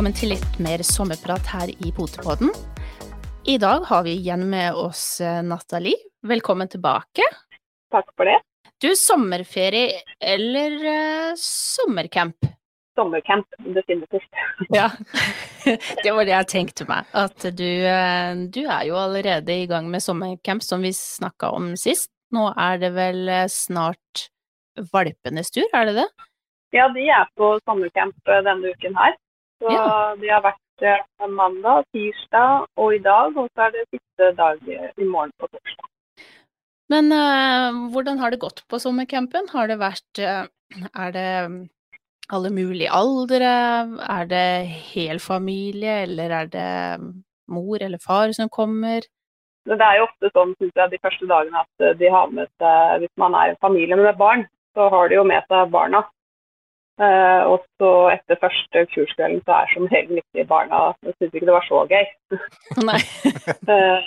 Velkommen til litt mer sommerprat her i Potepodden. I dag har vi igjen med oss eh, Nathalie. Velkommen tilbake. Takk for det. Du, sommerferie eller uh, sommercamp? Sommercamp, definitivt. Ja, det var det jeg tenkte meg. At du, uh, du er jo allerede i gang med sommercamp, som vi snakka om sist. Nå er det vel snart valpenes tur, er det det? Ja, de er på sommercamp denne uken her. Så ja. de har vært eh, mandag, tirsdag og i dag, og så er det siste dag i morgen på torsdag. Men uh, hvordan har det gått på sommercampen? Har det vært uh, Er det alle mulige aldre? Er det hel familie, eller er det mor eller far som kommer? Det er jo ofte sånn, synes jeg, de første dagene at de har med seg Hvis man er en familie med barn, så har de jo med seg barna. Uh, og så etter første kurskvelden så er som regel ikke barna Jeg syns ikke det var så gøy. Nei. uh,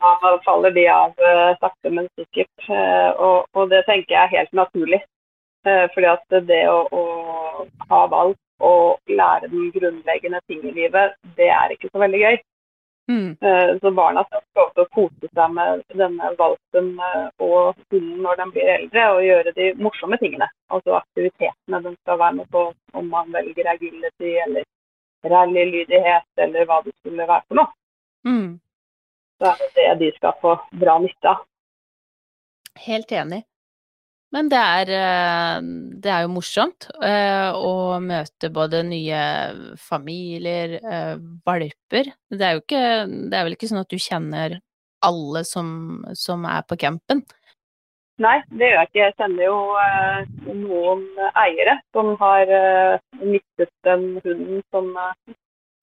da faller de av uh, sakte, men sikkert. Og, og, det tenker jeg er helt naturlig. fordi at det å, å ha valg og lære den grunnleggende ting i livet, det er ikke så veldig gøy. Mm. Eh, så barna skal få lov til å kose seg med denne valpen eh, og hunden når de blir eldre, og gjøre de morsomme tingene. Altså aktivitetene de skal være med på, om man velger agility eller rallylydighet eller hva det skulle være for noe. Mm. Så er det det de skal få bra nytte av. Helt enig. Men det er, eh, det er jo morsomt eh, å møte både nye familier, eh, valper. Det er jo ikke Det er vel ikke sånn at du kjenner alle som, som er på campen? Nei, det gjør jeg ikke. Jeg kjenner jo noen eiere som har mistet den hunden som,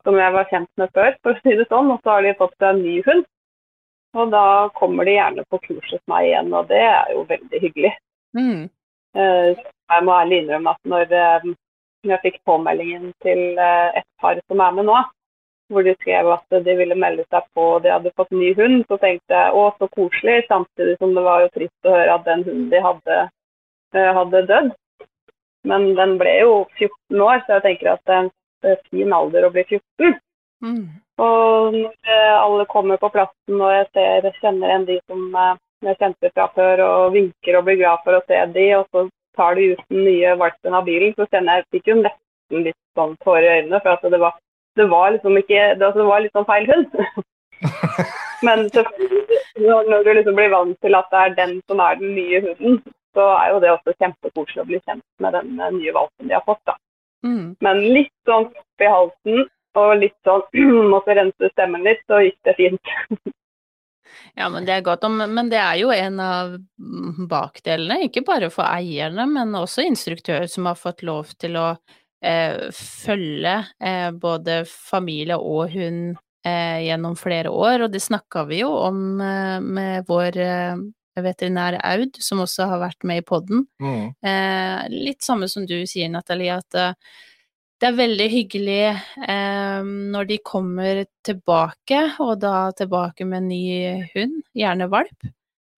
som jeg var kjent med før, for å si det sånn. Og så har de fått en ny hund. Og da kommer de gjerne på kurs hos meg igjen, og det er jo veldig hyggelig. Mm. Eh, jeg må ærlig innrømme at når eh, jeg fikk påmeldingen til eh, et par som er med nå, hvor de skrev at de ville melde seg på og de hadde fått ny hund, så tenkte jeg å, så koselig. Samtidig som det var jo trist å høre at den hunden de hadde, hadde dødd. Men den ble jo 14 år, så jeg tenker at det er en fin alder å bli 14. Mm. Og når alle kommer på plassen og jeg ser, kjenner en de som jeg kjente fra før og vinker og blir glad for å se de, og så tar de ut den nye valpen av bilen, så kjenner jeg fikk jo nesten litt sånn tårer i øynene. For at det var, det var liksom ikke det, altså, det var litt sånn feil hund. Men når du liksom blir vant til at det er den som er den nye hunden, så er jo det også kjempekoselig å bli kjent med den eh, nye valpen de har fått. da. Mm. Men litt sånn opp i halsen og litt sånn måtte rense stemmen litt, så gikk det fint. Ja, men det er godt. Men det er jo en av bakdelene, ikke bare for eierne, men også instruktører som har fått lov til å eh, følge eh, både familie og hund eh, gjennom flere år, og det snakka vi jo om eh, med vår eh, veterinær Aud, som også har vært med i poden. Mm. Eh, litt samme som du sier, Nathalie, at det er veldig hyggelig eh, når de kommer tilbake, og da tilbake med en ny hund, gjerne valp.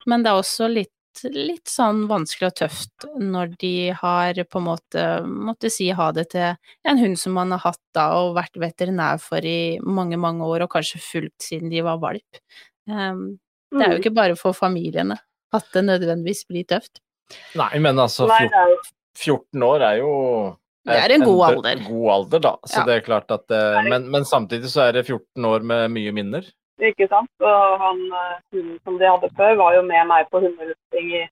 Men det er også litt, litt sånn vanskelig og tøft når de har på en måte måttet si ha det til en hund som man har hatt da og vært veterinær for i mange, mange år, og kanskje fulgt siden de var valp. Eh, det er jo mm. ikke bare for familiene at det nødvendigvis blir tøft. Nei, men altså 14 år er jo det er en god alder. En god alder, da. Så ja. det er klart at uh, men, men, samtidig så er det 14 år med mye minner. Ikke sant. Og han hunden som de hadde før, var jo med meg på hundelufting i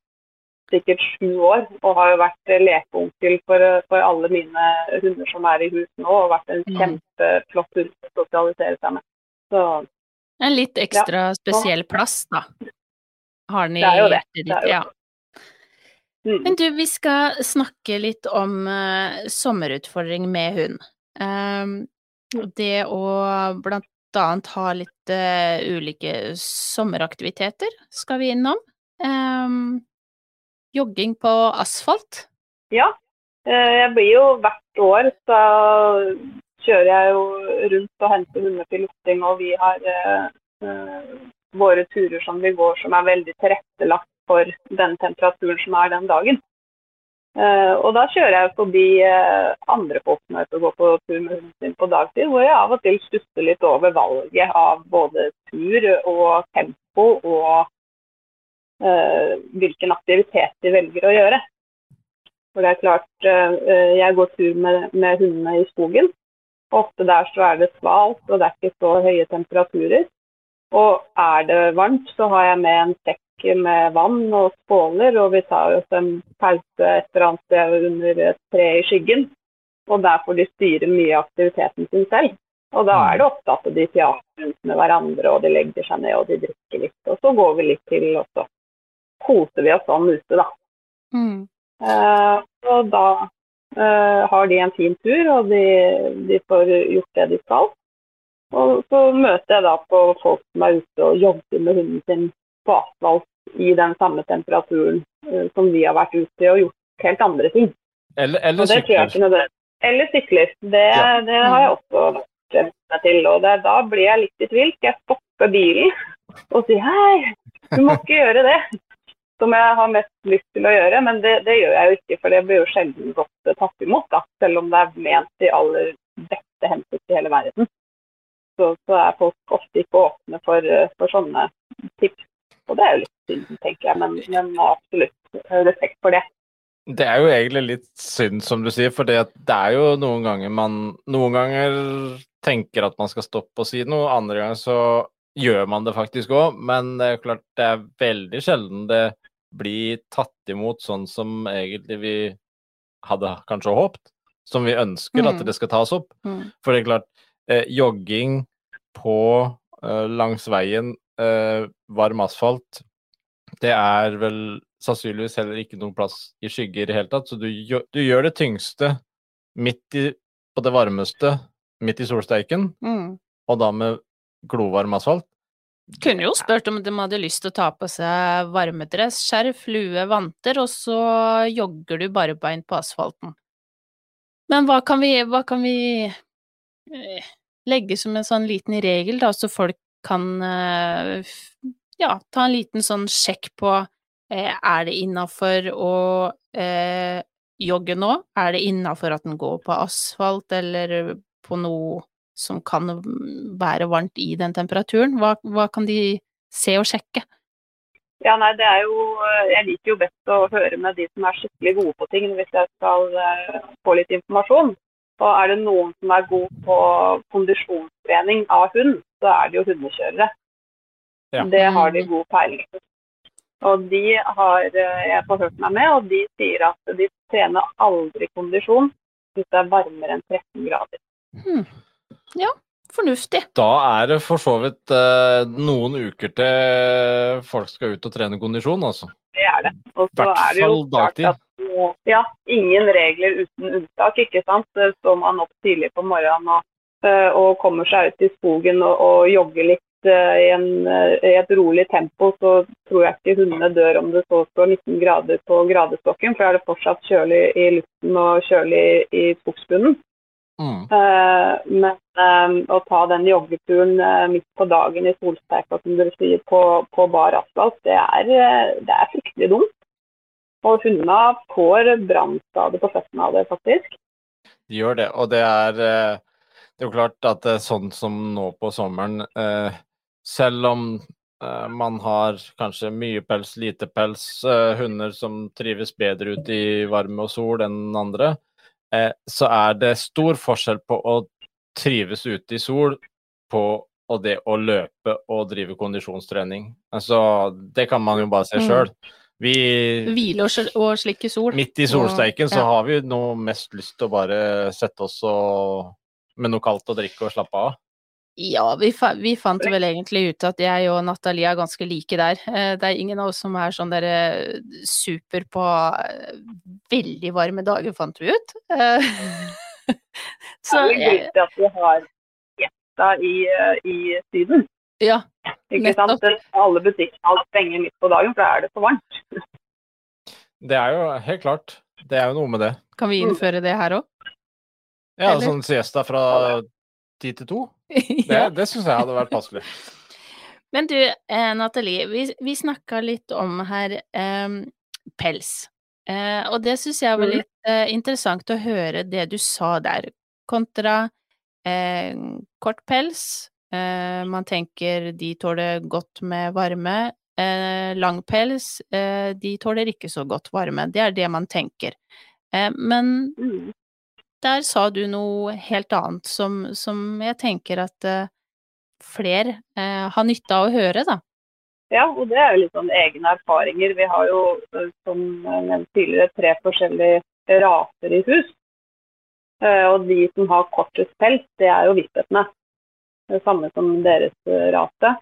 sikkert sju år. Og har jo vært lekeonkel for, for, alle mine hunder som er i hus nå. Og vært en mm. kjempeflott hund å sosialisere seg med. Så, en litt ekstra ja. spesiell plass, da. Har den i hjertet ditt. Ja. Mm. Men du, vi skal snakke litt om uh, sommerutfordring med hund. Um, det å blant annet ha litt uh, ulike sommeraktiviteter skal vi innom. Um, jogging på asfalt. Ja, uh, jeg blir jo hvert år så kjører jeg jo rundt og henter hunder til lufting, og vi har våre turer som vi går som er veldig tilrettelagt for den temperaturen som er den dagen. Eh, og da kjører jeg forbi eh, andre folk er ute og går på tur med hunden sin på dagtid, hvor jeg av og til stusser litt over valget av både tur og tempo og eh, hvilken aktivitet de velger å gjøre. For det er klart, jeg går tur med, med hundene i skogen. Ofte der så er det svalt, og det er ikke så høye temperaturer. Og er det varmt, så har jeg med en sekk med vann og skåler, og vi tar oss en pause et eller annet sted under et tre i skyggen. Og der får de styre mye av aktiviteten sin selv. Og da er det ofte at de teater rundt med hverandre, og de legger seg ned og de drikker litt. Og så går vi litt til, og så koser vi oss sånn ute, da. Mm. Uh, og da uh, har de en fin tur, og de, de får gjort det de skal. Og så møter jeg da på folk som er ute og jobber med hunden sin på asfalt i den samme temperaturen uh, som vi har vært ute og gjort helt andre ting. Eller, eller sykler. Eller sykler. Det, ja. det, har jeg også vært meg til. Og det, da blir jeg litt i tvil. Skal jeg stoppe bilen og si hei, du må ikke gjøre det? Som jeg har mest lyst til å gjøre, men det, det gjør jeg jo ikke. For det blir jo sjelden godt tatt imot, da, selv om det er ment i aller beste hensikt i hele verden. Så, så, er folk ofte ikke åpne for, for sånne tips og det er jo litt synd, tenker jeg, men, men absolutt respekt for det. Det er jo egentlig litt synd, som du sier, for det er jo noen ganger man Noen ganger tenker at man skal stoppe å si noe, andre ganger så gjør man det faktisk òg, men det er klart det er veldig sjelden det blir tatt imot sånn som egentlig vi hadde kanskje håpet. Som vi ønsker mm. at det skal tas opp. Mm. For det er klart, eh, jogging på eh, langs veien eh, varm asfalt, det er vel sannsynligvis heller ikke noen plass i skygge i det hele tatt. Så du, du gjør det tyngste midt i, på det varmeste, midt i solsteiken, mm. og da med glovarm asfalt. Kunne jo spurt om de hadde lyst til å ta på seg varmedress, skjerf, lue, vanter, og så jogger du bare beint på asfalten. Men hva kan vi, hva kan vi eh, legge som en sånn liten regel, da, så folk kan eh, ja, ta en liten sånn sjekk på eh, er det innafor å eh, jogge nå? Er det innafor at den går på asfalt eller på noe som kan være varmt i den temperaturen? Hva, hva kan de se og sjekke? Ja, nei, det er jo Jeg liker jo best å høre med de som er skikkelig gode på ting, hvis jeg skal få litt informasjon. Og er det noen som er god på kondisjonstrening av hund, så er det jo hundekjørere. Ja. Det har de god peiling på. Og de har eh, jeg får hørt meg med, og de sier at de trener aldri kondisjon hvis det er varmere enn 13 grader. Hmm. Ja, fornuftig. Da er det for så vidt eh, noen uker til folk skal ut og trene kondisjon, altså. Det er det. Og så er det jo klart at ja, ingen regler uten unntak, ikke sant. Står man opp tidlig på morgenen og, eh, og kommer seg ut i skogen og, og jogger litt uh, i, en, uh, i, et rolig tempo, så tror jeg ikke hundene dør om det så står 19 grader på gradestokken, for da er det fortsatt kjølig i luften og kjølig i skogsbunnen. Mm. Uh, men å ta den joggeturen midt på dagen i solsteika, som dere sier, på, på bar asfalt, det er, det er fryktelig dumt. Og hundene får brannskade på føttene av det, faktisk. De gjør det, og det er, eh, det er jo klart at det er sånn som nå på sommeren eh, Selv om eh, man har kanskje mye pels, lite pels, hunder som trives bedre ute i varme og sol enn andre, så er det stor forskjell på å trives ute i sol på og det å løpe og drive kondisjonstrening. Altså, det kan man jo bare se sjøl. Mm. Vi Hvile og, og slikke sol. Midt i solsteiken og, så har vi nå mest lyst til å bare sette oss og, med noe kaldt å drikke og slappe av. Ja, vi, vi, fant vel egentlig ut at jeg og Natalie er ganske like der. Eh, det er ingen av oss som er sånn dere super på eh, veldig varme dager, fant vi ut. så Det er litt at vi har gjetta i, eh, i Syden. Ja, ikke sant? Alle butikkene alt stenger midt på dagen, for da er det for varmt. Det er jo helt klart. Det er jo noe med det. Kan vi innføre det her òg? Ja, Eller? sånn siesta fra ti til to. Det, det syns jeg hadde vært passelig. Men du, eh, Nathalie, vi, vi snakka litt om her eh, pels. Eh, og det syns jeg var Mhm. litt eh, interessant å høre det du sa der, kontra eh, kort pels. Eh, man tenker de tåler godt med varme. Eh, lang pels, eh, de tåler ikke så godt varme. Det er det man tenker. Eh, men Mm. der sa du noe helt annet som, som jeg tenker at flere eh, har nytte av å høre, da. Ja, og det er jo litt sånn egne erfaringer. Vi har jo, som nevnt tidligere, tre forskjellige raser i hus. Og de som har kortest pels, det er jo hvithetene. Det samme som deres eh, rase.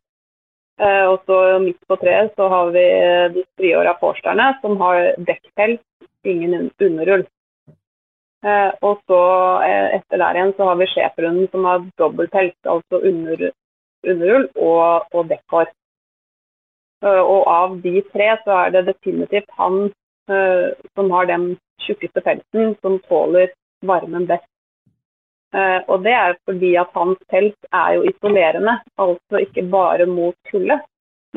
Eh, Og så midt på treet så har vi eh, de friåra forsterne, som har dekkpels, ingen un- underull. Og så etter der igjen så har vi schæferhunden som har dobbeltpels, altså under, underull og, og dekkhår. Og av de tre så er det definitivt han som har den tjukkeste pelsen, som tåler varmen best. Eh, og det er fordi at hans pels er jo isolerende, altså ikke bare mot kulde,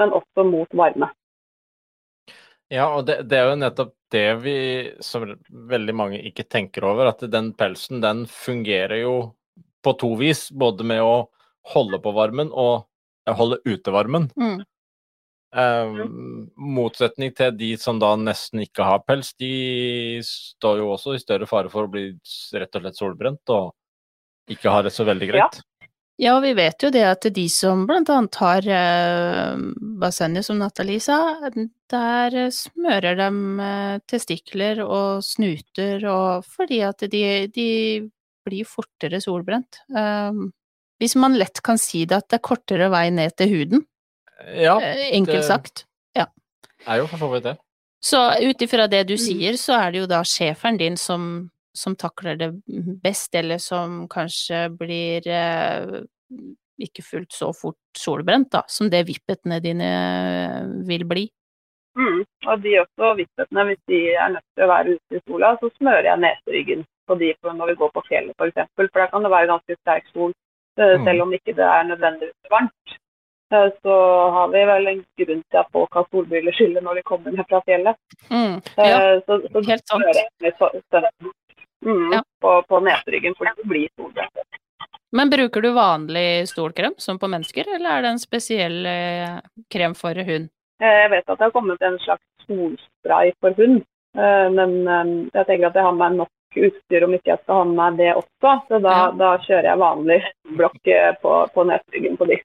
men også mot varme. Ja, og det, det er jo nettopp det vi som veldig mange ikke tenker over, at den pelsen den fungerer jo på to vis. Både med å holde på varmen og eh, holde ute varmen. Mm. Eh, motsetning til de som da nesten ikke har pels, de står jo også i større fare for å bli rett og slett solbrent og ikke har det så veldig greit. Ja, og vi vet jo det at de som annet har eh, bassenget, som Nathalie sa, der smører de eh, testikler og snuter, og fordi at de, de blir fortere solbrent. Eh, hvis man lett kan si det, at det er kortere vei ned til huden, Ja, eh, enkelt sagt. er jo for så vidt det. Så ut ifra det du sier, så er det jo da schæferen din som, som takler det best, eller som kanskje blir eh, ikke fullt så fort solbrent, da, som det vippetene dine vil bli. Mm. Og de også vippetene, hvis de er nødt til å være ute i sola, så smører jeg neseryggen på de for når vi går på fjellet f.eks. For, for der kan det være ganske sterk sol, eh, Mm. selv om ikke det er nødvendigvis varmt. Eh, Så har vi vel en grunn til at folk har solbriller skylder når de kommer ned fra fjellet. Mm, ja, Eh, Så, så helt sant. mm, Ja. på, på neseryggen, for det blir solbriller. Men bruker du vanlig stolkrem, som på mennesker, eller er det en spesiell eh, krem for hund? Eh, Jeg vet at det har kommet en slags solspray for hund, eh, men eh, jeg tenker at jeg har med nok utstyr om ikke jeg skal ha med meg det også. Så da, Ja. da kjører jeg vanlig blokk på, på neseryggen på de.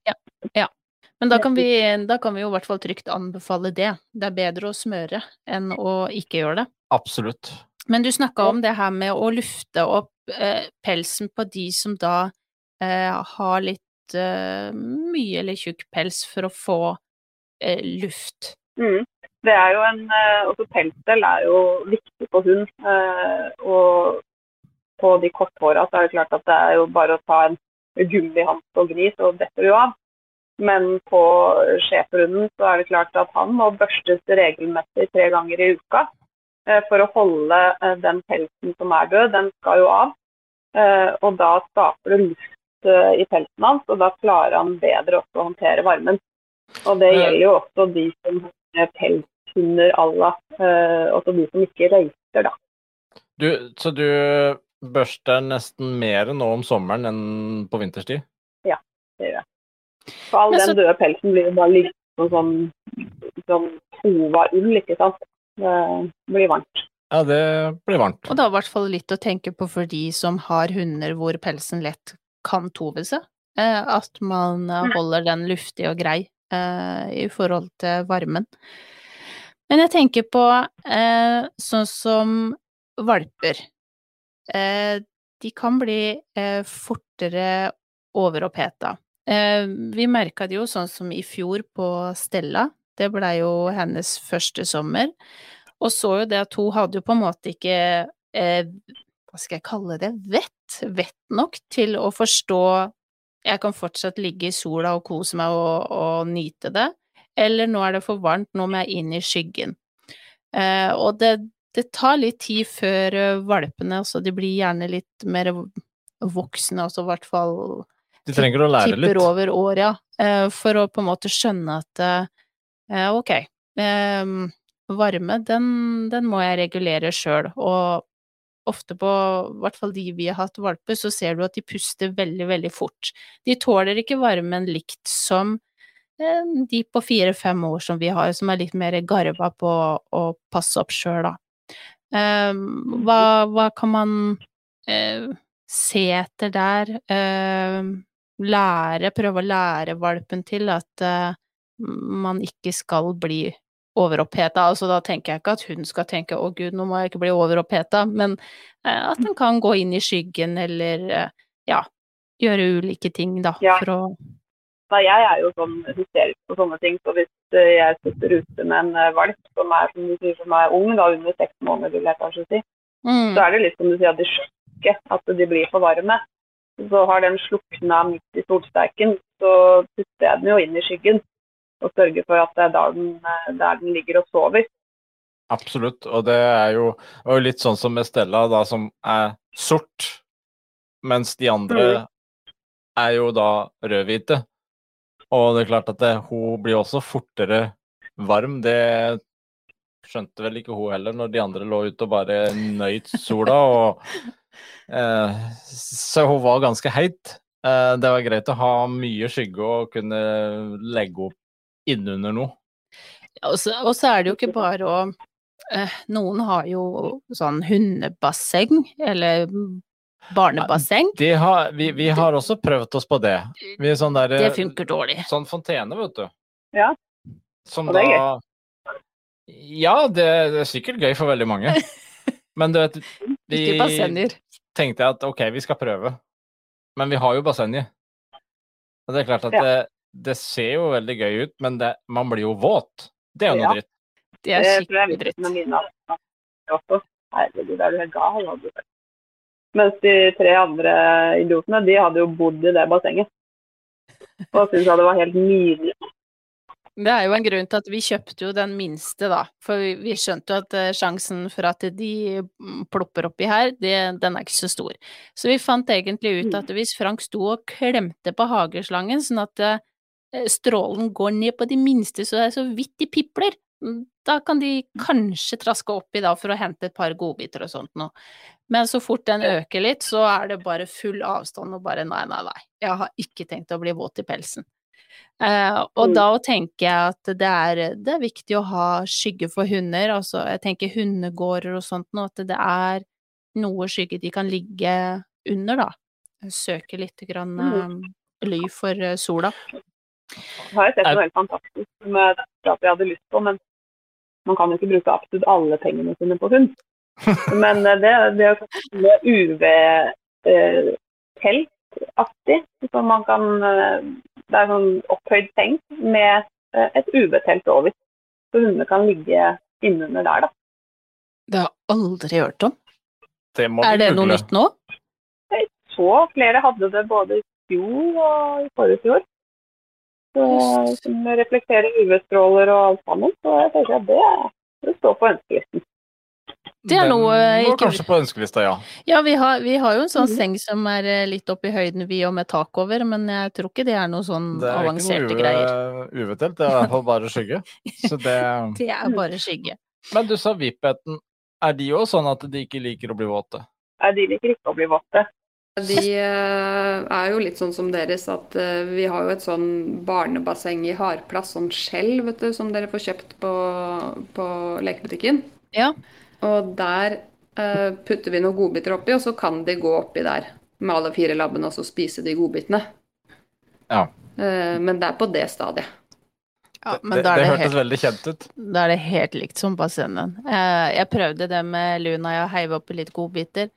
Men da kan, vi, da kan vi jo i hvert fall trygt anbefale det. Det er bedre å smøre enn å ikke gjøre det. Absolutt. Men du snakka om det her med å lufte opp eh, pelsen på de som da eh, har litt eh, mye eller tjukk pels for å få eh, luft. Mm. Det er jo en, eh, også Pelsdel er jo viktig på hund. eh, Og på de korthåra så er det klart at det er jo bare å ta en gummihanske og gni, så detter du av. Men på sjefrunden så er det klart at han må børstes regelmessig tre ganger i uka. eh, For å holde eh, den pelsen som er død, den skal jo av. Eh, Og da skaper du luft i pelsen hans, og da klarer han bedre også å håndtere varmen. Og det gjelder jo også de som har pelshunder à la, også de som ikke røyker, da. Du, så du børster nesten mer nå om sommeren enn på vinterstid? Ja, Det gjør jeg. For all så... den døde pelsen blir jo bare liggende som sånn, sånn tova ull, ikke sant. Det blir varmt. Ja, det blir varmt. Og det er i hvert fall litt å tenke på for de som har hunder hvor pelsen lett kan tove seg. Eh, at man Mm. holder den luftig og grei eh, i forhold til varmen. Men jeg tenker på eh, sånn som valper. Eh, de kan bli eh, fortere overoppheta. Eh, vi merka det jo sånn som i fjor på Stella. Det blei jo hennes første sommer. Og så jo det at hun hadde jo på en måte ikke eh, Hva skal jeg kalle det? Vett? Vett nok til å forstå Jeg kan fortsatt ligge i sola og kose meg og, og nyte det. Eller nå er det for varmt, nå må jeg inn i skyggen. Eh, og det, det tar litt tid før eh, valpene altså De blir gjerne litt mer voksne, altså i hvert fall De trenger å lære litt. tipper over år, ja, eh, for å på en måte skjønne at eh, ok, eh, varme, den, den må jeg regulere sjøl, og ofte på i hvert fall de vi har hatt valper, så ser du at de puster veldig, veldig fort. De tåler ikke varmen likt som de på fire-fem år som vi har, som er litt mer garva på å passe opp sjøl, da. Hva, hva, kan man eh, se etter der? Lære, prøve å lære valpen til at eh, man ikke skal bli overoppheta. Altså, da tenker jeg ikke at hun skal tenke 'å gud, nå må jeg ikke bli overoppheta', men eh, at den kan gå inn i skyggen eller eh, ja, gjøre ulike ting, da, ja. for å Nei, jeg er jo sånn hysterisk på sånne ting, så hvis jeg sitter ute med en valp som er, som du sier, som er ung, da under seks måneder, vil jeg kanskje si, mm. så er det litt som du sier at de sjokker at de blir for varme. Så har den slukna midt i solsterken, så putter jeg den jo inn i skyggen og sørger for at det er der den, der den ligger og sover. Absolutt, og det er jo og litt sånn som med Stella, da, som er sort, mens de andre mm. er jo da rødhvite. Og det er klart at det, hun blir også fortere varm. Det skjønte vel ikke hun heller, når de andre lå ute og bare nøyt sola. Og, eh, så hun var ganske heit. Eh, det var greit å ha mye skygge og kunne legge opp innunder noe. Og så, og så er det jo ikke bare å eh, Noen har jo sånn hundebasseng, eller barnebasseng. Har, vi, vi, har også prøvd oss på det. Sånn der, det funker dårlig. Sånn fontene, vet du. Ja. Som og det er gøy. Ja, det, det, er sikkert gøy for veldig mange. Men du vet, vi tenkte jeg at ok, vi skal prøve. Men vi har jo. Og det er klart at ja. det, det ser jo veldig gøy ut, men det, man blir jo våt. Det er jo noe ja. dritt. Det er skikkelig dritt. Herregud, er du helt gal? Mens de tre andre idiotene, de hadde jo bodd i det bassenget. Og syntes det var helt nydelig. Det er jo en grunn til at vi kjøpte jo den minste, da. For vi, vi skjønte jo at uh, sjansen for at de mm, plopper oppi her, det, den er ikke så stor. Så vi fant egentlig ut at hvis Frank sto og klemte på hageslangen, sånn at uh, Eh, strålen går ned på de minste så det er så vidt de pipler. Mm, da kan de kanskje traske oppi da for å hente et par godbiter og sånt noe. Men så fort den øker litt, så er det bare full avstand og bare nei, nei, nei. Jeg har ikke tenkt å bli våt i pelsen. Eh, og mm. da tenker jeg at det er, det er, viktig å ha skygge for hunder. Altså, jeg tenker hundegårder og sånt noe, at det er noe skygge de kan ligge under, da. Søke litt grann um, ly for uh, sola. Jeg har sett noe helt fantastisk med det jeg hadde lyst på, men man kan jo ikke bruke absolutt alle pengene sine på hund. Men eh, det, det er jo UV-teltaktig. Eh, så man kan eh, Det er sånn opphøyd seng med et UV-telt over. Så hundene kan ligge innunder der, da. Det har jeg aldri hørt om. Det er det noe nytt nå? Jeg så flere hadde det både i fjor og i forrige fjor som reflekterer UV-stråler og alt sammen. Så jeg tenker at det, det står på ønskelisten. Det er noe Den går kanskje på ønskelista, ja. Ja, vi har, vi har jo en sånn mm. seng som er eh, litt opp i høyden, vi og med tak over, men jeg tror ikke det er noe sånn avanserte greier. Det er ikke noe UV-telt, det er i hvert fall bare skygge. Det... det... er bare skygge. Men du sa Vipheten. Er de òg sånn at de ikke liker å bli våte? Nei, de liker ikke å bli våte. De uh, er jo litt sånn som deres, at uh, vi har jo et sånn barnebasseng i hardplass, sånn skjell, vet du, som dere får kjøpt på, på lekebutikken. Ja. Og der eh, putter vi noen godbiter oppi, og så kan de gå oppi der med alle fire labbene og så spise de godbitene. Ja. men det er på det stadiet. Ja, det, det, det hørtes helt, veldig kjent ut. Da er det helt likt som på scenen. Eh, jeg prøvde det med Luna, jeg heiv oppi litt godbiter.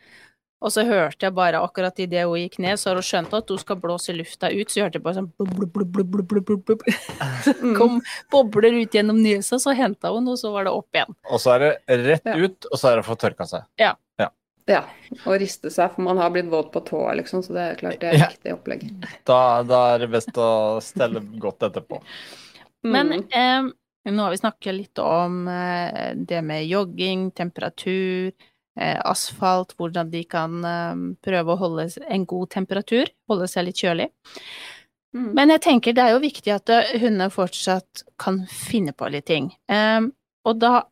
Og så hørte jeg bare akkurat idet hun gikk ned, så har hun skjønt at hun skal blåse lufta ut, så hørte jeg bare sånn blub, blub, blub, blub, blub, blub, blub. Kom bobler ut gjennom nesa, så henta hun, og så var det opp igjen. Og så er det rett ut, og så er det å få tørka seg. Ja. ja. Ja, og riste seg, for man har blitt våt på tåa, liksom, så det er klart det er ja. riktig opplegg. Da, da, er det best å stelle godt etterpå. Men eh, nå har vi snakket litt om eh, det med jogging, temperatur, asfalt, hvordan de kan eh, prøve å holde en god temperatur, holde seg litt kjølig. Mm. Men jeg tenker det er jo viktig at eh, hundene fortsatt kan finne på litt ting. og da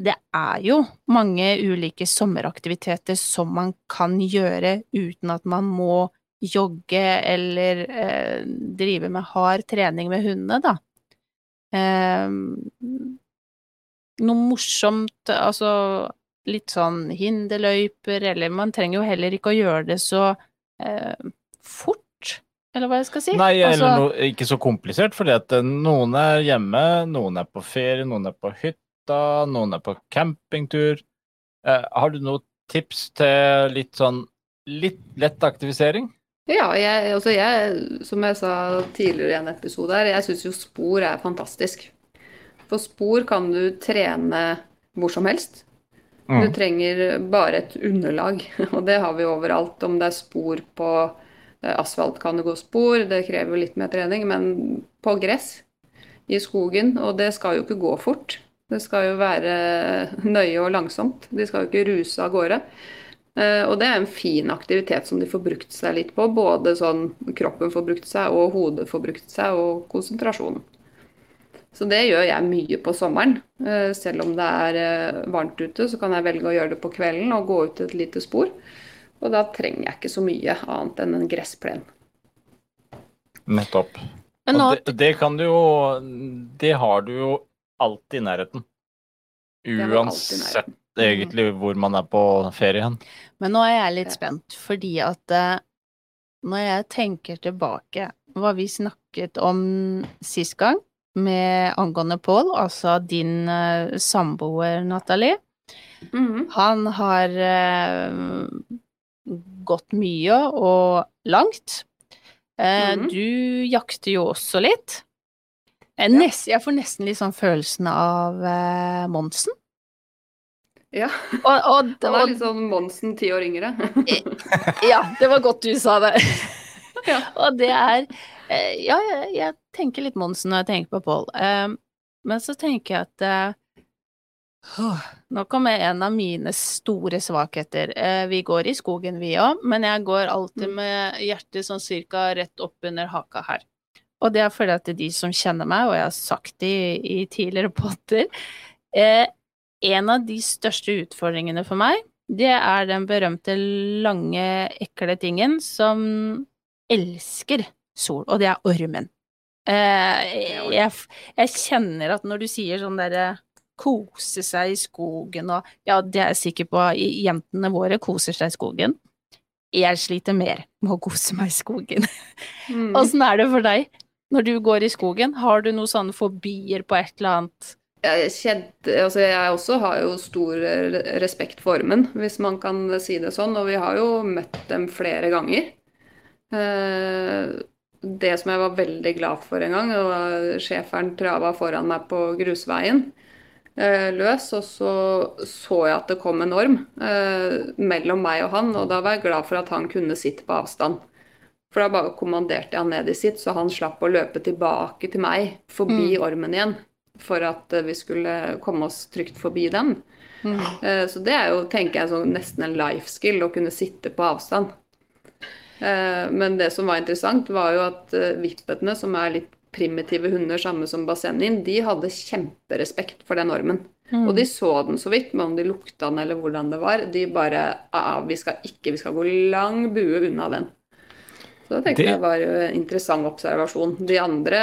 det er jo mange ulike sommeraktiviteter som man kan gjøre uten at man må jogge eller eh, drive med hard trening med hundene, da. Eh, noe morsomt, altså litt sånn hinderløyper, eller man trenger jo heller ikke å gjøre det så eh, fort, eller hva jeg skal si. Nei, altså, eller no, ikke så komplisert, fordi at eh, noen er hjemme, noen er på ferie, noen er på hytta, noen er på campingtur. Eh, har du noen tips til litt sånn litt lett aktivisering? Ja, jeg, altså jeg, som jeg sa tidligere i en episode her, jeg syns jo spor er fantastisk. For spor kan du trene hvor som helst. Du trenger bare et underlag, og det har vi overalt. Om det er spor på asfalt kan det gå spor, det krever litt mer trening, men på gress i skogen, og det skal jo ikke gå fort. Det skal jo være nøye og langsomt. De skal jo ikke ruse av gårde. Eh, Og det er en fin aktivitet som de får brukt seg litt på. Både sånn kroppen får brukt seg, og hodet får brukt seg, og konsentrasjonen. Så det gjør jeg mye på sommeren. Eh, Selv om det er eh, varmt ute, så kan jeg velge å gjøre det på kvelden og gå ut et lite spor. Og da trenger jeg ikke så mye annet enn en gressplen. Nettopp. nå, Og det, det kan du jo Det har du jo alltid i nærheten. Uansett nærheten. egentlig hvor man er på ferie hen. Men nå er jeg litt spent, fordi at eh, når jeg tenker tilbake hva vi snakket om sist gang med angående Pål, altså din uh, samboer Nathalie, Mm. han har uh, gått mye og langt. Uh, mm. Du jakter jo også litt. Jeg, nest, jeg får nesten litt sånn følelsen av Monsen. Ja, Og, og, han er litt sånn Monsen ti år yngre. Ja, det var godt du sa det. Ja. Og det er Ja, jeg, tenker litt Monsen når jeg tenker på Pål. Eh, men så tenker jeg at eh, Nå kommer en av mine store svakheter. Eh, vi går i skogen, vi òg, men jeg går alltid Mm. med hjertet sånn cirka rett opp under haka her. Og det er fordi at de som kjenner meg, og jeg har sagt det i, i tidligere potter eh, En av de største utfordringene for meg, det er den berømte lange, ekle tingen som elsker sol, og det er ormen. Eh, jeg, jeg kjenner at når du sier sånn derre kose seg i skogen og Ja, det er jeg sikker på, jentene våre koser seg i skogen. Jeg sliter mer med å kose meg i skogen. Mm. Åssen er det for deg når du går i skogen? Har du noen sånne fobier på et eller annet? Jeg, kjente, altså jeg også har jo stor eh, respekt for ormen, hvis man kan si det sånn. Og vi har jo møtt dem flere ganger. Eh, Det som jeg var veldig glad for en gang, det var schæferen trava foran meg på grusveien eh, løs, og så så jeg at det kom en orm eh, mellom meg og han, og da var jeg glad for at han kunne sitte på avstand. For da bare kommanderte jeg han ned i sitt, så han slapp å løpe tilbake til meg, forbi ormen igjen, for at eh, vi skulle komme oss trygt forbi den. Eh, Så det er jo, tenker jeg, sånn, nesten en life skill å kunne sitte på avstand. Eh, Men det som var interessant, var jo at eh, vippetene, som er litt primitive hunder, samme som Basenin, de hadde kjemperespekt for den ormen. Mm. Og de så den så vidt, men om de lukta den eller hvordan det var, de bare ah, vi skal ikke, vi skal gå lang bue unna den. Så det tenkte Det- jeg var en interessant observasjon. De andre,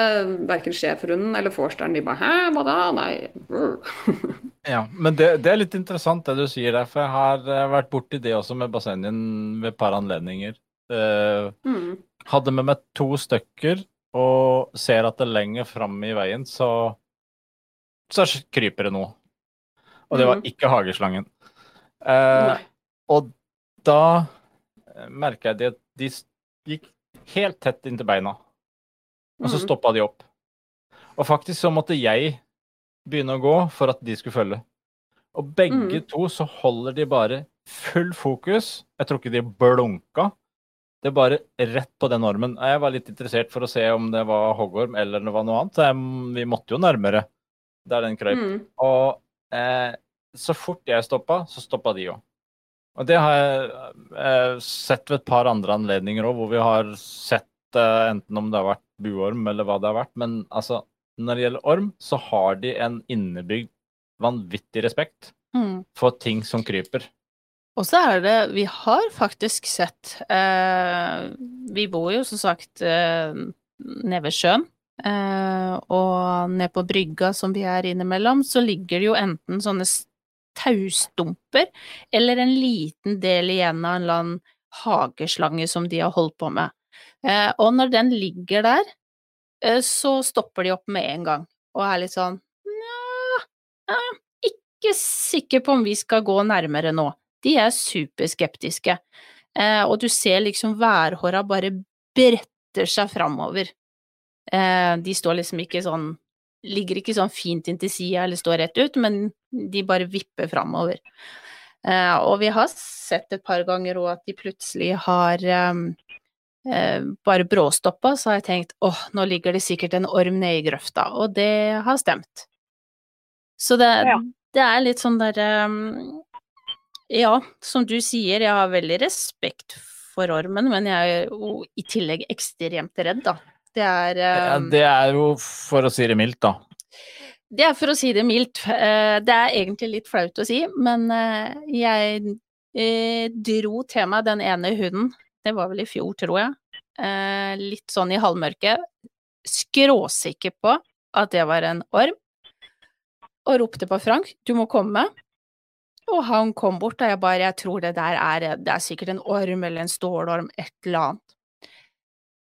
verken schæferhunden eller forsteren, de bare hæ, hva da? Nei. Ja, men det, det er litt interessant det du sier der, for jeg har eh, vært borti det også med bassengen ved et par anledninger. Eh, Mm. hadde med meg to stykker og ser at det lenger fram i veien, så, så kryper det noe. Og det var Mhm. ikke hageslangen. Uh, og da merka jeg det at de gikk helt tett inntil beina, og så Mhm. stoppa de opp. Og faktisk så måtte jeg begynne å gå for at de skulle følge. Og begge mm. to så holder de bare full fokus. Jeg tror ikke de blunka. Det bare rett på den ormen. Jeg var litt interessert for å se om det var hoggorm eller det var noe annet. Vi måtte jo nærmere der den krøyp. Mm. Og eh, så fort jeg stoppa, så stoppa de òg. Og det har jeg eh, sett ved et par andre anledninger òg, hvor vi har sett eh, enten om det har vært buorm eller hva det har vært. Men altså, når det gjelder orm, så har de en innebygd vanvittig respekt Mm. for ting som kryper. Og så er det Vi har faktisk sett eh, Vi bor jo som sagt eh, nede ved sjøen. Eh, og nede på brygga som vi er innimellom, så ligger det jo enten sånne taustumper eller en liten del igjen av en eller annen hageslange som de har holdt på med. Eh, og når den ligger der, eh, så stopper de opp med en gang og er litt sånn Nja, ikke sikker på om vi skal gå nærmere nå. De er superskeptiske. Eh, og du ser liksom værhåra bare bretter seg framover. Eh, de står liksom ikke sånn Ligger ikke sånn fint inntil sida eller står rett ut, men de bare vipper framover. Eh, og vi har sett et par ganger òg at de plutselig har eh, eh, bare bråstoppa, så har jeg tenkt åh, nå ligger det sikkert en orm nede i grøfta, og det har stemt. Så det, Ja. det er litt sånn derre um, Ja, som du sier, jeg har veldig respekt for ormen, men jeg er jo i tillegg ekstremt redd, da. Det er um, det er jo, for å si det mildt, da. Det er for å si det mildt. Eh, Det er egentlig litt flaut å si, men eh, jeg eh, dro til meg den ene hunden, det var vel i fjor, tror jeg, litt sånn i halvmørket, skråsikker på at det var en orm, og ropte på Frank, du må komme. Og han kom bort, og jeg bare, jeg tror det der er, det er sikkert en orm eller en stålorm, et eller annet.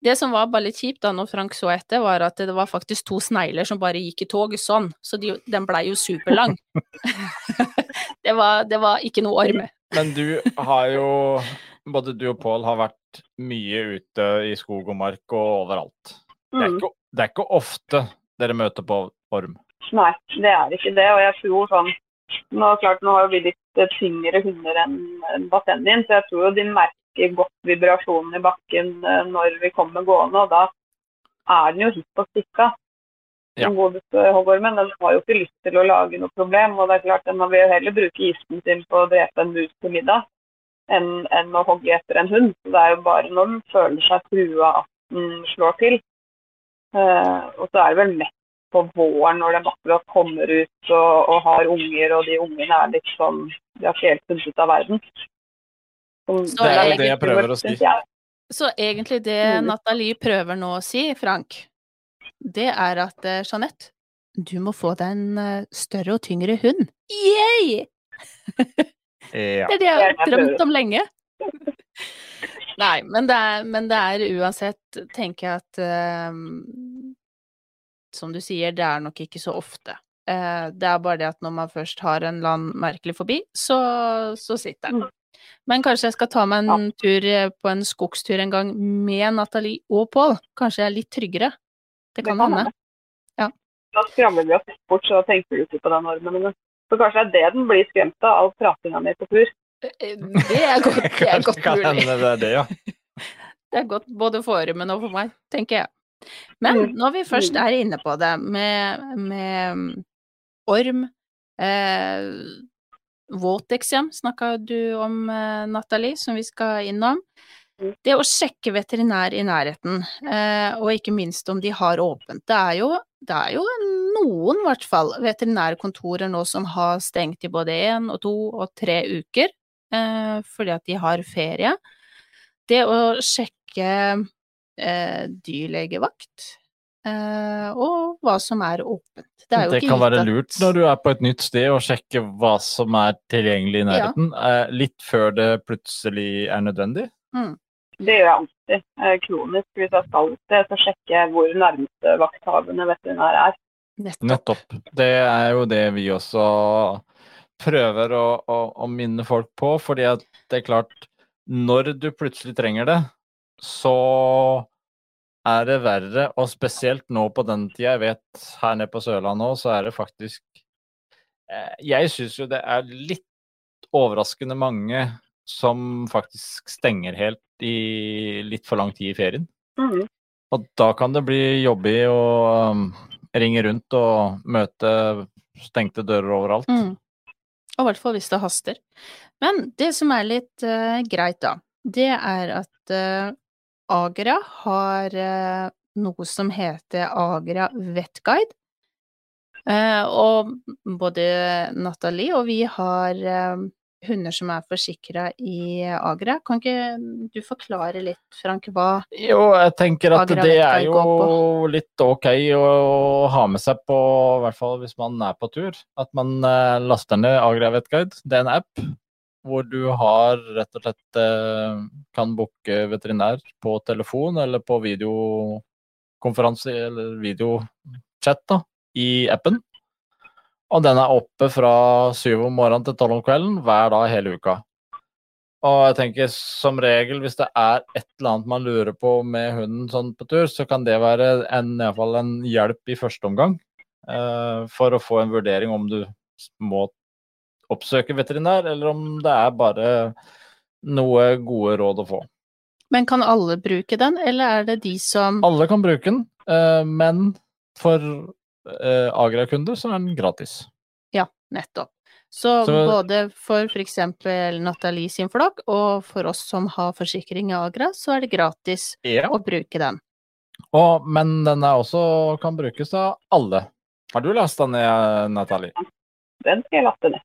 Det som var bare litt kjipt da når Frank så etter, var at det var faktisk to snegler som bare gikk i tog sånn, så de, den blei jo superlang. det, var, det var ikke noe orm. Men du har jo Både du og Pål har vært mye ute i skog og mark og overalt. Det er Mm. ikke, det er ikke ofte dere møter på orm. Nei, det er ikke det. Og jeg tror sånn Nå, klart, nå har jo vi litt eh, tyngre hunder enn Battendien, så jeg tror jo de merker godt vibrasjonen i bakken eh, når vi kommer gående. Og da er den jo hypp og stikka. Ja. Hoggormen den har jo ikke lyst til å lage noe problem. Og det er klart, den vil jo heller bruke isen sin på å drepe en mus til middag enn, enn å hogge etter en hund. Så det er jo bare når den føler seg trua at den slår til. Uh, og så er det vel mest på våren når de akkurat kommer ut og, og har unger, og de ungene er litt sånn De har ikke helt funnet ut av verden. Som- Så Det er jo det jeg prøver å si. Så egentlig det Mm. Nathalie prøver nå å si, Frank, det er at uh, Jeanette, du må få deg en uh, større og tyngre hund. Ja. Det er det jeg har drømt om lenge. Nei, men det er, men det er uansett, tenker jeg at eh, Som du sier, det er nok ikke så ofte. Eh, det er bare det at når man først har en eller annen merkelig forbi, så, så sitter den. Men kanskje jeg skal ta meg en tur eh, på en skogstur en gang med Nathalie og Pål. Kanskje jeg er litt tryggere. Det kan hende. Ja. Da skramler vi oss bort, så tenker du ikke på den ormen. Så kanskje det er det den blir skremt av, all pratinga mi på tur. Eh, Det er godt, det er godt mulig. det er det, ja. Det er godt både for ormen og for meg, tenker jeg. Men Mm. når vi først er inne på det med, med mm, orm eh, Våteksem snakka du om, eh, Nathalie, som vi skal innom. Mm. Det å sjekke veterinær i nærheten, eh, og ikke minst om de har åpent. Det er jo, det er jo noen, i hvert fall, veterinærkontorer nå som har stengt i både én og to og tre uker, eh, fordi at de har ferie. Det å sjekke dyrlegevakt, eh, og hva som er åpent. Det, er jo Det ikke kan være lurt når du er på et nytt sted å sjekke hva som er tilgjengelig i nærheten, eh, litt før det plutselig er nødvendig. Det gjør jeg alltid. eh, Kronisk. Hvis jeg skal et sted, så sjekker jeg hvor nærmeste vakthavende veterinær er. Nettopp. Nettopp. Det er jo det vi også prøver å, å, å minne folk på, fordi at det er klart Når du plutselig trenger det, så er det verre, og spesielt nå på den tida, jeg vet her nede på Sørlandet òg, så er det faktisk eh, Jeg syns jo det er litt overraskende mange som faktisk stenger helt i litt for lang tid i ferien. Mm. Og da kan det bli jobbig å um, ringe rundt og møte stengte dører overalt. Mm. Og i hvert fall hvis det haster. Men det som er litt uh, greit, da, det er at eh, Agra har eh, noe som heter Agra Vetguide. Eh, og både Nathalie og vi har eh, hunder som er forsikra i Agra. Kan ikke du forklare litt, Frank, hva Jo, jeg tenker at Agra det er jo litt ok å ha med seg på, i hvert fall hvis man er på tur. At man laster ned Agra Vetguide. Det er en app hvor du har rett og slett eh, kan booke veterinær på telefon eller på videokonferanse eller videochat da, i appen. Og den er oppe fra syv om morgenen til tolv om kvelden hver dag hele uka. Og jeg tenker som regel, hvis det er et eller annet man lurer på med hunden sånn på tur, så kan det være en, i fall en hjelp i første omgang. eh, for å få en vurdering om du må oppsøke veterinær, eller om det er bare noe gode råd å få. Men kan alle bruke den, eller er det de som Alle kan bruke den, eh, men for eh, Agra-kunder så er den gratis. Ja, nettopp. Så, Så- både for f.eks. Nathalie sin flokk, og for oss som har forsikring i Agra, så er det gratis Ja. å bruke den. Og, men den er også kan brukes av alle. Har du lasta ned, Nathalie? Den skal jeg laste ned.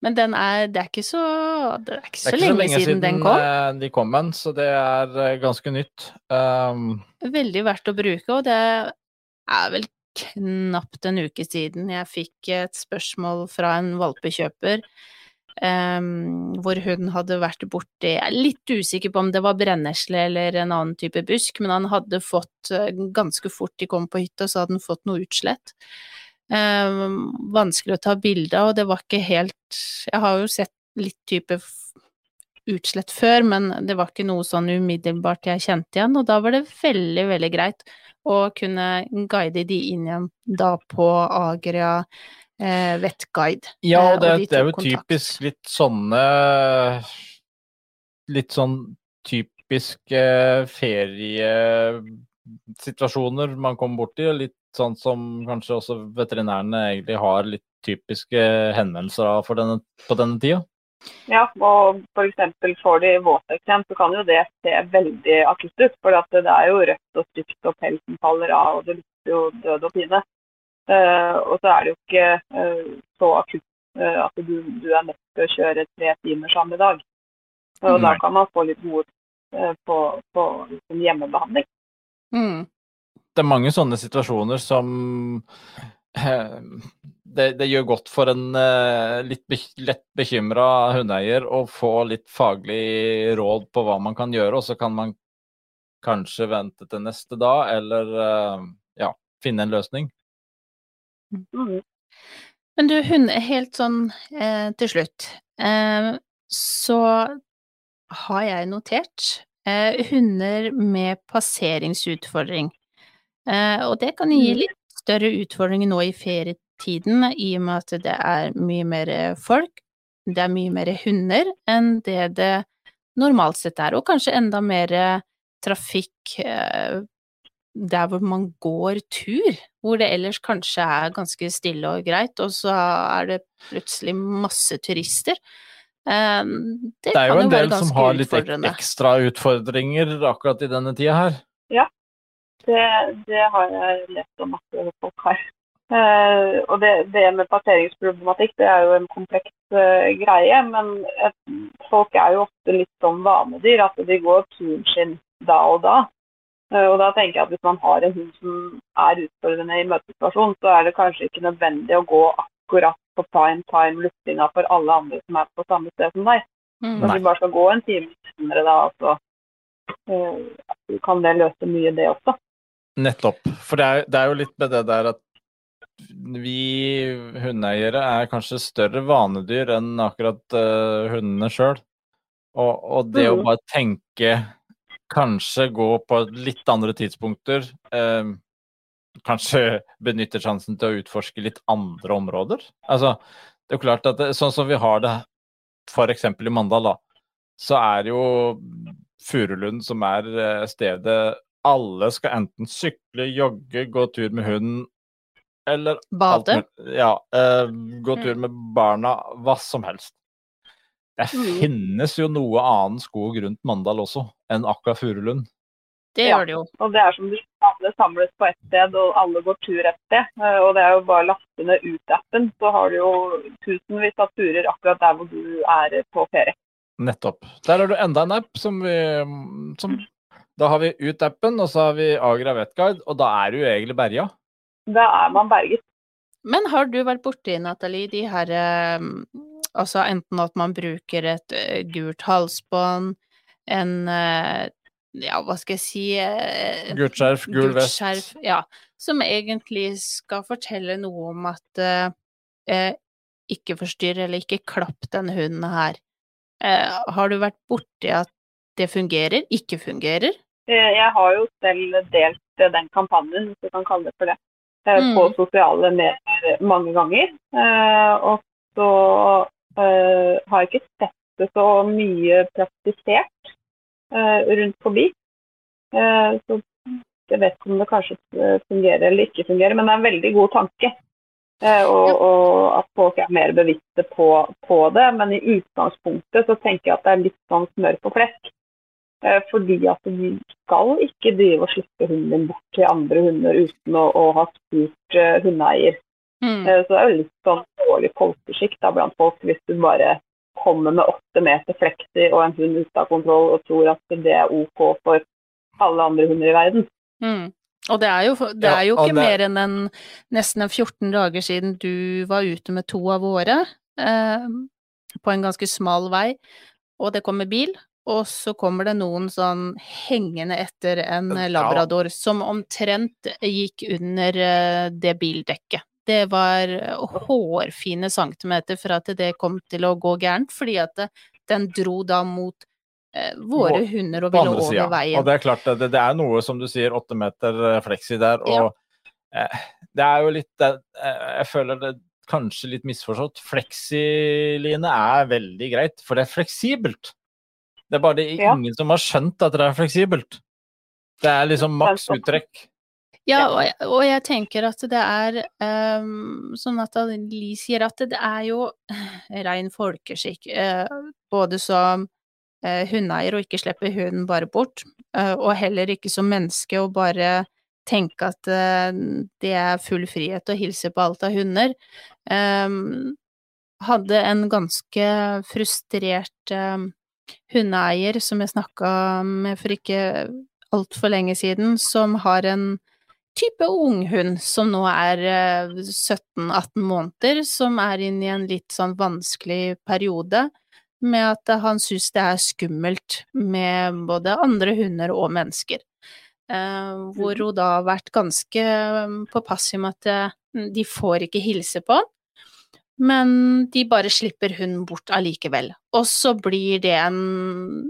Men den er, det er ikke så, det er ikke Det så er ikke lenge, siden, den kom. eh, de kom med så det er eh, ganske nytt. Um, Veldig verdt å bruke, og det er vel knapt en uke siden jeg fikk et spørsmål fra en valpekjøper um, hvor hun hadde vært borti Jeg er litt usikker på om det var brennesle eller en annen type busk, men han hadde fått eh, ganske fort de kom på hytta, så hadde han fått noe utslett. Em, vanskelig å ta bilde av, og det var ikke helt Jeg har jo sett litt type utslett før, men det var ikke noe sånn umiddelbart jeg kjente igjen, og da var det veldig, veldig greit å kunne guide de inn igjen da på Agria eh, vettguide. ja, Eh, og det, de det er jo kontakt. typisk litt sånne Litt sånn typiske feriesituasjoner man kommer borti, litt sånn som kanskje også veterinærene egentlig har litt typiske henvendelser av denne, på denne tida. Ja, og f.eks. får de våteksem, så kan jo det se veldig akutt ut. For det er jo rødt og stygt, og pelsen faller av, og det lukter jo død og pine. Uh, og så er det jo ikke uh, så akutt uh, at du, du er nødt til å kjøre tre timer samme dag. Og da kan man få litt mot på, på liksom hjemmebehandling. Mm. det er mange sånne situasjoner som eh, det, det gjør godt for en eh, litt be lett bekymra hundeeier å få litt faglig råd på hva man kan gjøre, og så kan man kanskje vente til neste dag, eller eh, ja, finne en løsning. Mm. Men du, hund, helt sånn eh, til slutt, eh, så har jeg notert hunder med passeringsutfordring. Eh, og det kan gi Mhm. litt større utfordringer nå i ferietiden, i og med at det er mye mer folk, det er mye mer hunder enn det det normalt sett er, og kanskje enda mer trafikk eh, der hvor man går tur, hvor det ellers kanskje er ganske stille og greit, og så er det plutselig masse turister. Eh, Det, Det er jo kan en jo del som har litt ekstra utfordringer akkurat i denne tida her. Det, det har jeg lest om at folk har. Eh, og det, det med parteringsproblematikk, det er jo en kompleks eh, greie. Men et, folk er jo ofte litt som vanedyr, at de går turen sin da og da. Eh, og da tenker jeg at hvis man har en hund som er utfordrende i møtesituasjon, så er det kanskje ikke nødvendig å gå akkurat på prime time luftinga for alle andre som er på samme sted som deg. Mm. Når du bare skal gå en time senere da, så uh, kan det løse mye, det også. Nettopp. For det er, det er jo litt med det der at vi hundeeiere er kanskje større vanedyr enn akkurat uh, hundene sjøl. Og, og det å Mhm. bare tenke Kanskje gå på litt andre tidspunkter. eh, kanskje benytter sjansen til å utforske litt andre områder. Altså, det er jo klart at det, sånn som vi har det f.eks. i Mandal, da, så er jo Furulund som er eh, stedet alle skal enten sykle, jogge, gå tur med hunden eller Bade. Ja, eh, gå tur med barna, hva som helst. Det Mm. finnes jo noe annen skog rundt Mandal også enn akkurat Furulund. Det gjør det jo. Og det er som du alle samles på ett sted og alle går tur et sted. Eh, Og det er jo bare å laste ned ut-appen, så har du jo tusenvis av turer akkurat der hvor du er på ferie. Nettopp. Der har du enda en app som vi som, Da har vi ut-appen, og så har vi Agra Vetguide, og da er du egentlig berga. Da er man berget. Men har du vært borti, Nathalie, de her eh, Altså enten at man bruker et eh, gult halsbånd, en Ja, hva skal jeg si eh, Gult skjerf, gul vest. skjerf, ja, som egentlig skal fortelle noe om at eh, eh, ikke forstyrr eller ikke klapp denne hunden her. Eh, har du vært borti at det fungerer, ikke fungerer? Eh, Jeg har jo selv delt eh, den kampanjen, hvis du kan kalle det for det, Mm. på sosiale medier mange ganger. Eh, Og så eh, har jeg ikke sett det så mye praktisert rundt forbi. Eh, Så jeg vet ikke om det kanskje eh, fungerer eller ikke fungerer, men det er en veldig god tanke. Eh, Og, og at folk er mer bevisste på, på det. Men i utgangspunktet så tenker jeg at det er litt sånn smør på flekk. Eh, Fordi at du skal ikke drive og slippe hunden din bort til andre hunder uten å, å ha spurt eh, hundeeier. Mm. Eh, Så det er jo litt sånn dårlig folkeskikk blant folk hvis du bare kommer med åtte meter flekter og en hund ute av kontroll og tror at det er OK for alle andre hunder i verden. Mm. Og det er jo, det er jo ja, ikke det- mer enn en, nesten en 14 dager siden du var ute med to av våre eh, på en ganske smal vei, og det kommer bil, og så kommer det noen sånn hengende etter en Ja. labrador som omtrent gikk under eh, det bildekket. Det var hårfine centimeter for at det kom til å gå gærent, fordi at det, den dro da mot eh, våre hunder og ville over veien. Og det er klart, det, det er noe som du sier, åtte meter eh, fleksi der, og eh, det er jo litt det, eh, Jeg føler det kanskje litt misforstått. Fleksiline er veldig greit, for det er fleksibelt. Det er bare det Ja. ingen som har skjønt at det er fleksibelt. Det er liksom maks uttrekk. Ja, og jeg, og jeg tenker at det er um, sånn at Li sier at det er jo rein folkeskikk, uh, både som uh, hundeeier å ikke slippe hunden bare bort, uh, og heller ikke som menneske å bare tenke at det er full frihet å hilse på alt av hunder. Um, hadde en ganske frustrert ehm, hundeeier som jeg snakka med for ikke altfor lenge siden, som har en type unghund som nå er eh, 17-18 måneder, som er inne i en litt sånn vanskelig periode med at han syns det er skummelt med både andre hunder og mennesker. Eh, hvor hun da har vært ganske eh, påpasselig med at eh, de får ikke hilse på han, men de bare slipper hunden bort allikevel. Og så blir det en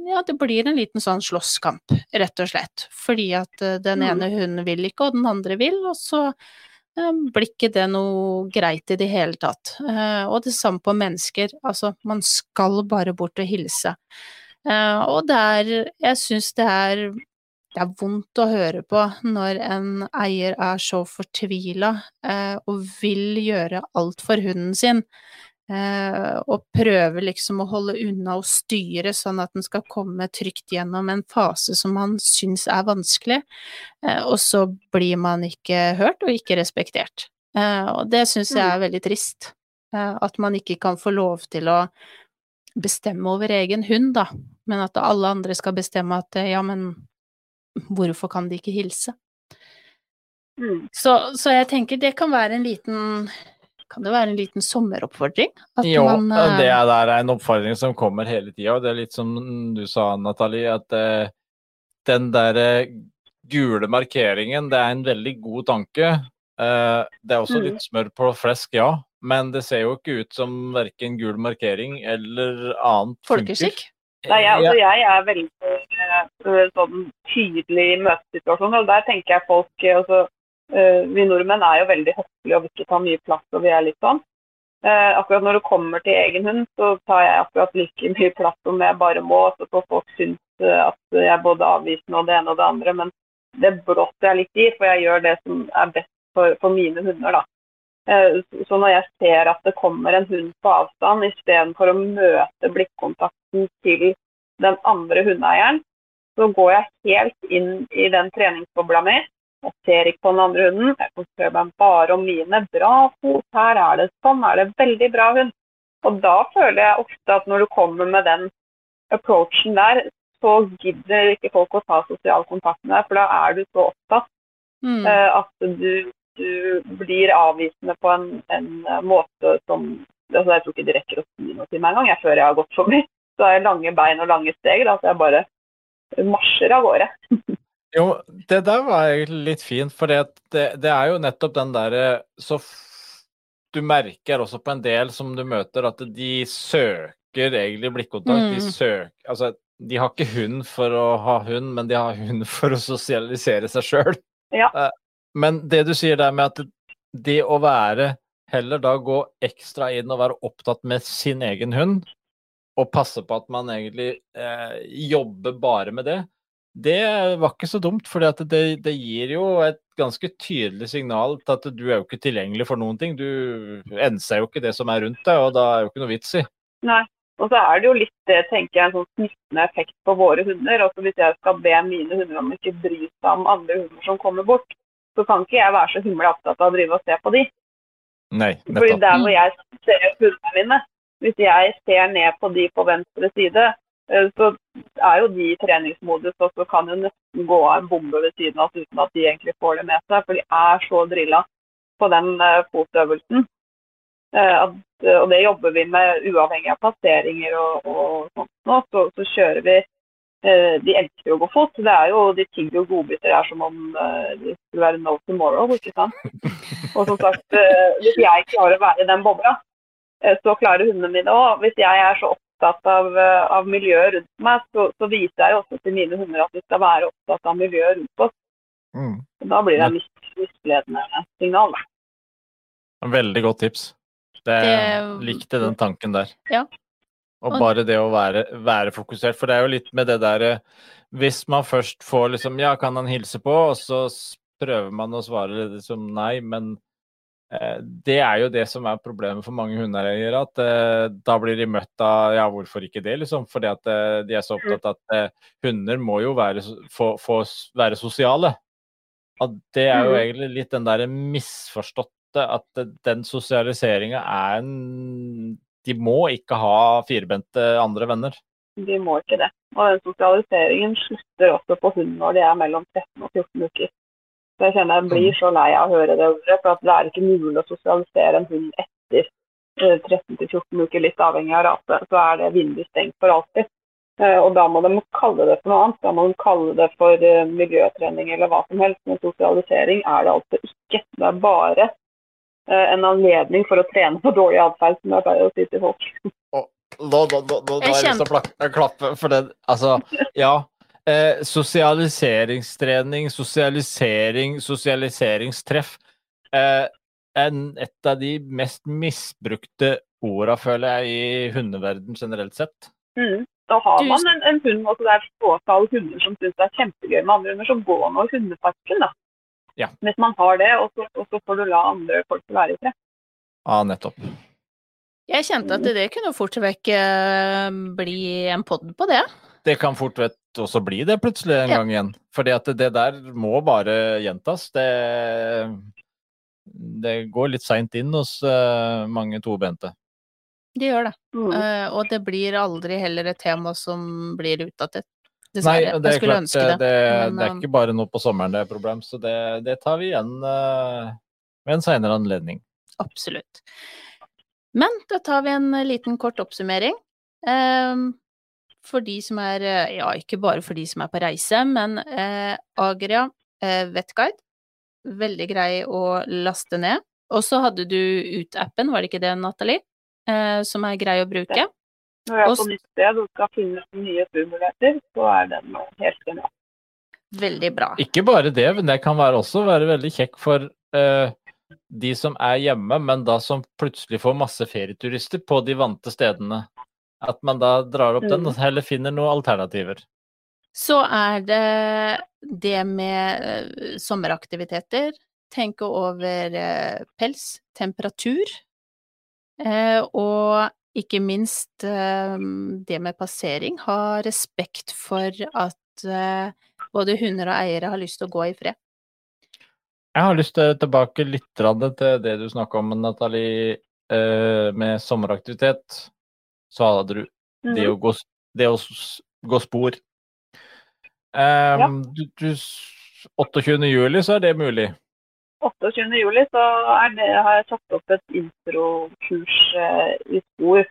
ja, det blir en liten sånn slåsskamp, rett og slett. Fordi at eh, den ene hunden vil ikke, og den andre vil, og så eh, blir ikke det noe greit i det hele tatt. Eh, og det samme på mennesker, altså man skal bare bort og hilse. Eh, og det er, jeg syns det er det er vondt å høre på når en eier er så fortvila eh, og vil gjøre alt for hunden sin, eh, og prøver liksom å holde unna og styre sånn at den skal komme trygt gjennom en fase som man syns er vanskelig, eh, og så blir man ikke hørt og ikke respektert. Eh, og det syns jeg er veldig trist, eh, at man ikke kan få lov til å bestemme over egen hund, da, men at alle andre skal bestemme at eh, ja, men hvorfor kan de ikke hilse? Mm. Så, så jeg tenker det kan være en liten Kan det være en liten sommeroppfordring? Jo, man, uh... det er der er en oppfordring som kommer hele tida, det er litt som du sa, Nathalie, at uh, den der uh, gule markeringen, det er en veldig god tanke. Eh, det er også Mm. litt smør på flesk, ja, men det ser jo ikke ut som verken gul markering eller annet Folkeskikk? Nei, jeg, altså, jeg er veldig eh, sånn tydelig i møtesituasjoner, og der tenker jeg folk eh, altså, eh, Vi nordmenn er jo veldig høflige og vil ikke ta mye plass, og vi er litt sånn. Akkurat når det kommer til egen hund, så tar jeg akkurat like mye plass som jeg bare må. Så får folk synes at jeg både avvisende og det ene og det andre, men det blåser jeg litt i, for jeg gjør det som er best for, for mine hunder. da. Eh, Så når jeg ser at det kommer en hund på avstand, istedenfor å møte blikkontakten til den andre hundeeieren, så går jeg helt inn i den treningsbobla mi Jeg ser ikke på den andre hunden. Jeg konsentrerer meg bare om mine. Bra fot, her er det sånn. Er det veldig bra hund. Og da føler jeg ofte at når du kommer med den approachen der, så gidder ikke folk å ta sosial kontakt med deg, for da er du så opptatt Mm. eh, at du, du blir avvisende på en, en eh, måte som altså Jeg tror ikke de rekker å si noe til meg engang før jeg har gått forbi. Så har jeg lange bein og lange steg, da, så jeg bare marsjer av gårde. Jo, det der var egentlig litt fint, for det, det er jo nettopp den derre Så f- du merker også på en del som du møter, at de søker egentlig blikkontakt. De Mm. søker Altså, de har ikke hund for å ha hund, men de har hund for å sosialisere seg sjøl. Ja. Men det du sier der med at det å være Heller da gå ekstra inn og være opptatt med sin egen hund, og passe på at man egentlig eh, jobber bare med det, det var ikke så dumt, for det, det gir jo et ganske tydelig signal til at du er jo ikke tilgjengelig for noen ting. Du enser jo ikke det som er rundt deg, og da er jo ikke noe vits i. Nei. Og så er det jo litt det, tenker jeg, en sånn smittende effekt på våre hunder. Altså Hvis jeg skal be mine hunder om ikke bry seg om andre hunder som kommer bort, så kan ikke jeg være så himla opptatt av å drive og se på de. Nei, Fordi nettopp. der hvor jeg ser hundene mine, hvis jeg ser ned på de på venstre side, eh, så er jo de i treningsmodus, og så kan jo nesten gå av en bombe ved siden av oss uten at de egentlig får det med seg. For de er så drilla på den eh, fotøvelsen. Eh, at, og det jobber vi med uavhengig av plasseringer og, og sånt nå. Så, så kjører vi De elsker jo å gå fot. Det er jo, De tigger jo godbiter her som om eh, det skulle være no tomorrow. ikke sant? Og som sagt, eh, hvis jeg klarer å være i den bobla, eh, så klarer hundene mine òg. Hvis jeg er så opptatt av, eh, av miljøet rundt meg, så, så viser jeg jo også til mine hunder at vi skal være opptatt av miljøet rundt oss. Mm. Da blir det mis- misledende signal. da. Veldig godt tips. Det, Det- likte den tanken der. Ja. Og bare det å være, være fokusert. For det er jo litt med det derre Hvis man først får liksom Ja, kan han hilse på? Og så prøver man å svare liksom nei, men eh, det er jo det som er problemet for mange hundeeiere. At eh, da blir de møtt av Ja, hvorfor ikke det, liksom? Fordi at eh, de er så opptatt av at eh, hunder må jo være, få, få være sosiale. At det er jo Mhm. egentlig litt den derre misforståtte at eh, den sosialiseringa er en De må ikke ha firbente andre venner. De må ikke det. Og den sosialiseringen slutter også på hund når de er mellom 13 og 14 uker. Så jeg kjenner jeg blir så lei av å høre det ordet, for at det er ikke mulig å sosialisere en hund etter eh, 13-14 uker, litt avhengig av rase. Så er det vinduet stengt for alltid. Eh, Og da må de kalle det for noe annet. Da må de kalle det for eh, miljøtrening eller hva som helst. Men sosialisering er det altså ikke. Det er bare eh, en anledning for å trene på dårlig atferd, som jeg pleier å si til folk. Nå, Jeg har jeg lyst til å klappe for den. Altså, ja. Eh, sosialiseringstrening, sosialisering, sosialiseringstreff. Eh, en, et av de mest misbrukte orda, føler jeg, i hundeverden generelt sett. Mm. Da har man en, en hund, og det er et fåtall hunder som syns det er kjempegøy med andre hunder, som går nå i hundeparken, da. Ja. Hvis man har det, og så, og så får du la andre folk være i fred. Ja, nettopp. Jeg kjente at det kunne fort vekk eh, bli en pod på det. Det kan fort vekk også bli det plutselig en Ja. gang igjen. Fordi at det der må bare gjentas. Det, det går litt seint inn hos eh, mange tobente. Det gjør det. Mm. Eh, og det blir aldri heller et tema som blir utdatert. Nei, det er klart, det. det, men, det er um, ikke bare nå på sommeren det er problem, så det, det tar vi igjen uh, ved en senere anledning. Absolutt. Men da tar vi en liten kort oppsummering. Um, for de som er eh, Ja, ikke bare for de som er på reise, men uh, Agria uh, Vetguide. Veldig grei å laste ned. Og så hadde du Ut-appen, var det ikke det, Nathalie? Uh, som er grei å bruke. Når jeg er på nytt sted og skal finne nye turmuligheter, så er den helt genial. Veldig bra. Ikke bare det, men det kan være også være veldig kjekk for uh, de som er hjemme, men da som plutselig får masse ferieturister på de vante stedene. At man da drar opp den Mm. og heller finner noen alternativer. Så er det det med eh, sommeraktiviteter. Tenke over eh, pels, temperatur, eh, og ikke minst eh, det med passering. Ha respekt for at eh, både hunder og eiere har lyst til å gå i fred. Jeg har lyst til tilbake litt til det du snakka om, Nathalie, eh, med sommeraktivitet. Så hadde du det Mhm. å gå, det å gå spor. Um, du, du, 28. juli så er det mulig. 28. juli så det, har jeg tatt opp et introkurs eh, i spor.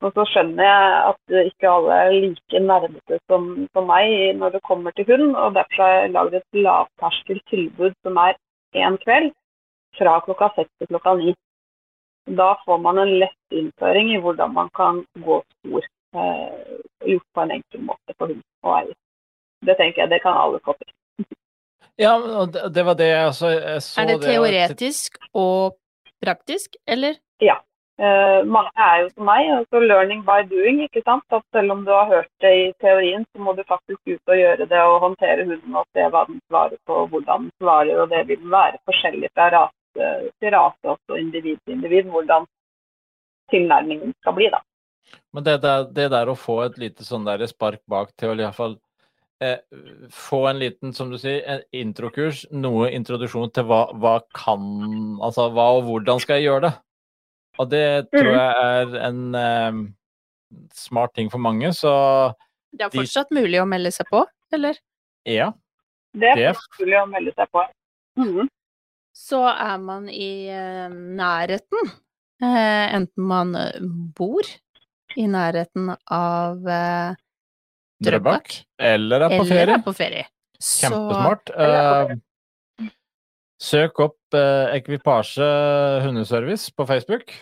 Og så skjønner jeg at ikke alle er like nerdete som, som meg når det kommer til hund, og derfor har jeg lagd et lavterskeltilbud som er én kveld fra klokka seks til klokka ni. Da får man en lett innføring i hvordan man kan gå spor, eh, gjort på en enkel måte for hund og eier. Det tenker jeg det kan alle få til. Ja, og det, det var det jeg jeg så Er det teoretisk teoretisk og praktisk, eller? Eh, mange er jo som meg, altså learning by doing. ikke sant? At selv om du har hørt det i teorien, så må du faktisk ut og gjøre det og håndtere hunden og se hva den svarer på, hvordan den svarer. Og det vil være forskjellig fra rase til rase, også individ til individ, hvordan tilnærmingen skal bli. da. Men det der, det der å få et lite sånn der spark bak til å i hvert fall eh, få en liten, som du sier, en introkurs, noe introduksjon til hva, hva kan Altså hva og hvordan skal jeg gjøre det? Og det tror Mhm. jeg er en eh, smart ting for mange, så Det er De- fortsatt mulig å melde seg på, eller? ja. Det er Det- mulig å melde seg på. Mhm. Så er man i eh, nærheten, eh, enten man eh, bor i nærheten av eh, Drøbak. Eller er på eller ferie. er på ferie. Så- Kjempesmart. Eh, søk opp eh, Ekvipasje hundeservice på Facebook.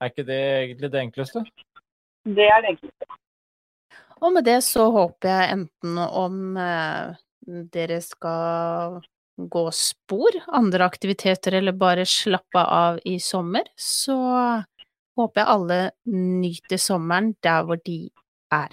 Er ikke det egentlig det enkleste? Det er det enkleste. Og med det så håper jeg enten om eh, dere skal gå spor, andre aktiviteter eller bare slappe av i sommer, så håper jeg alle nyter sommeren der hvor de er.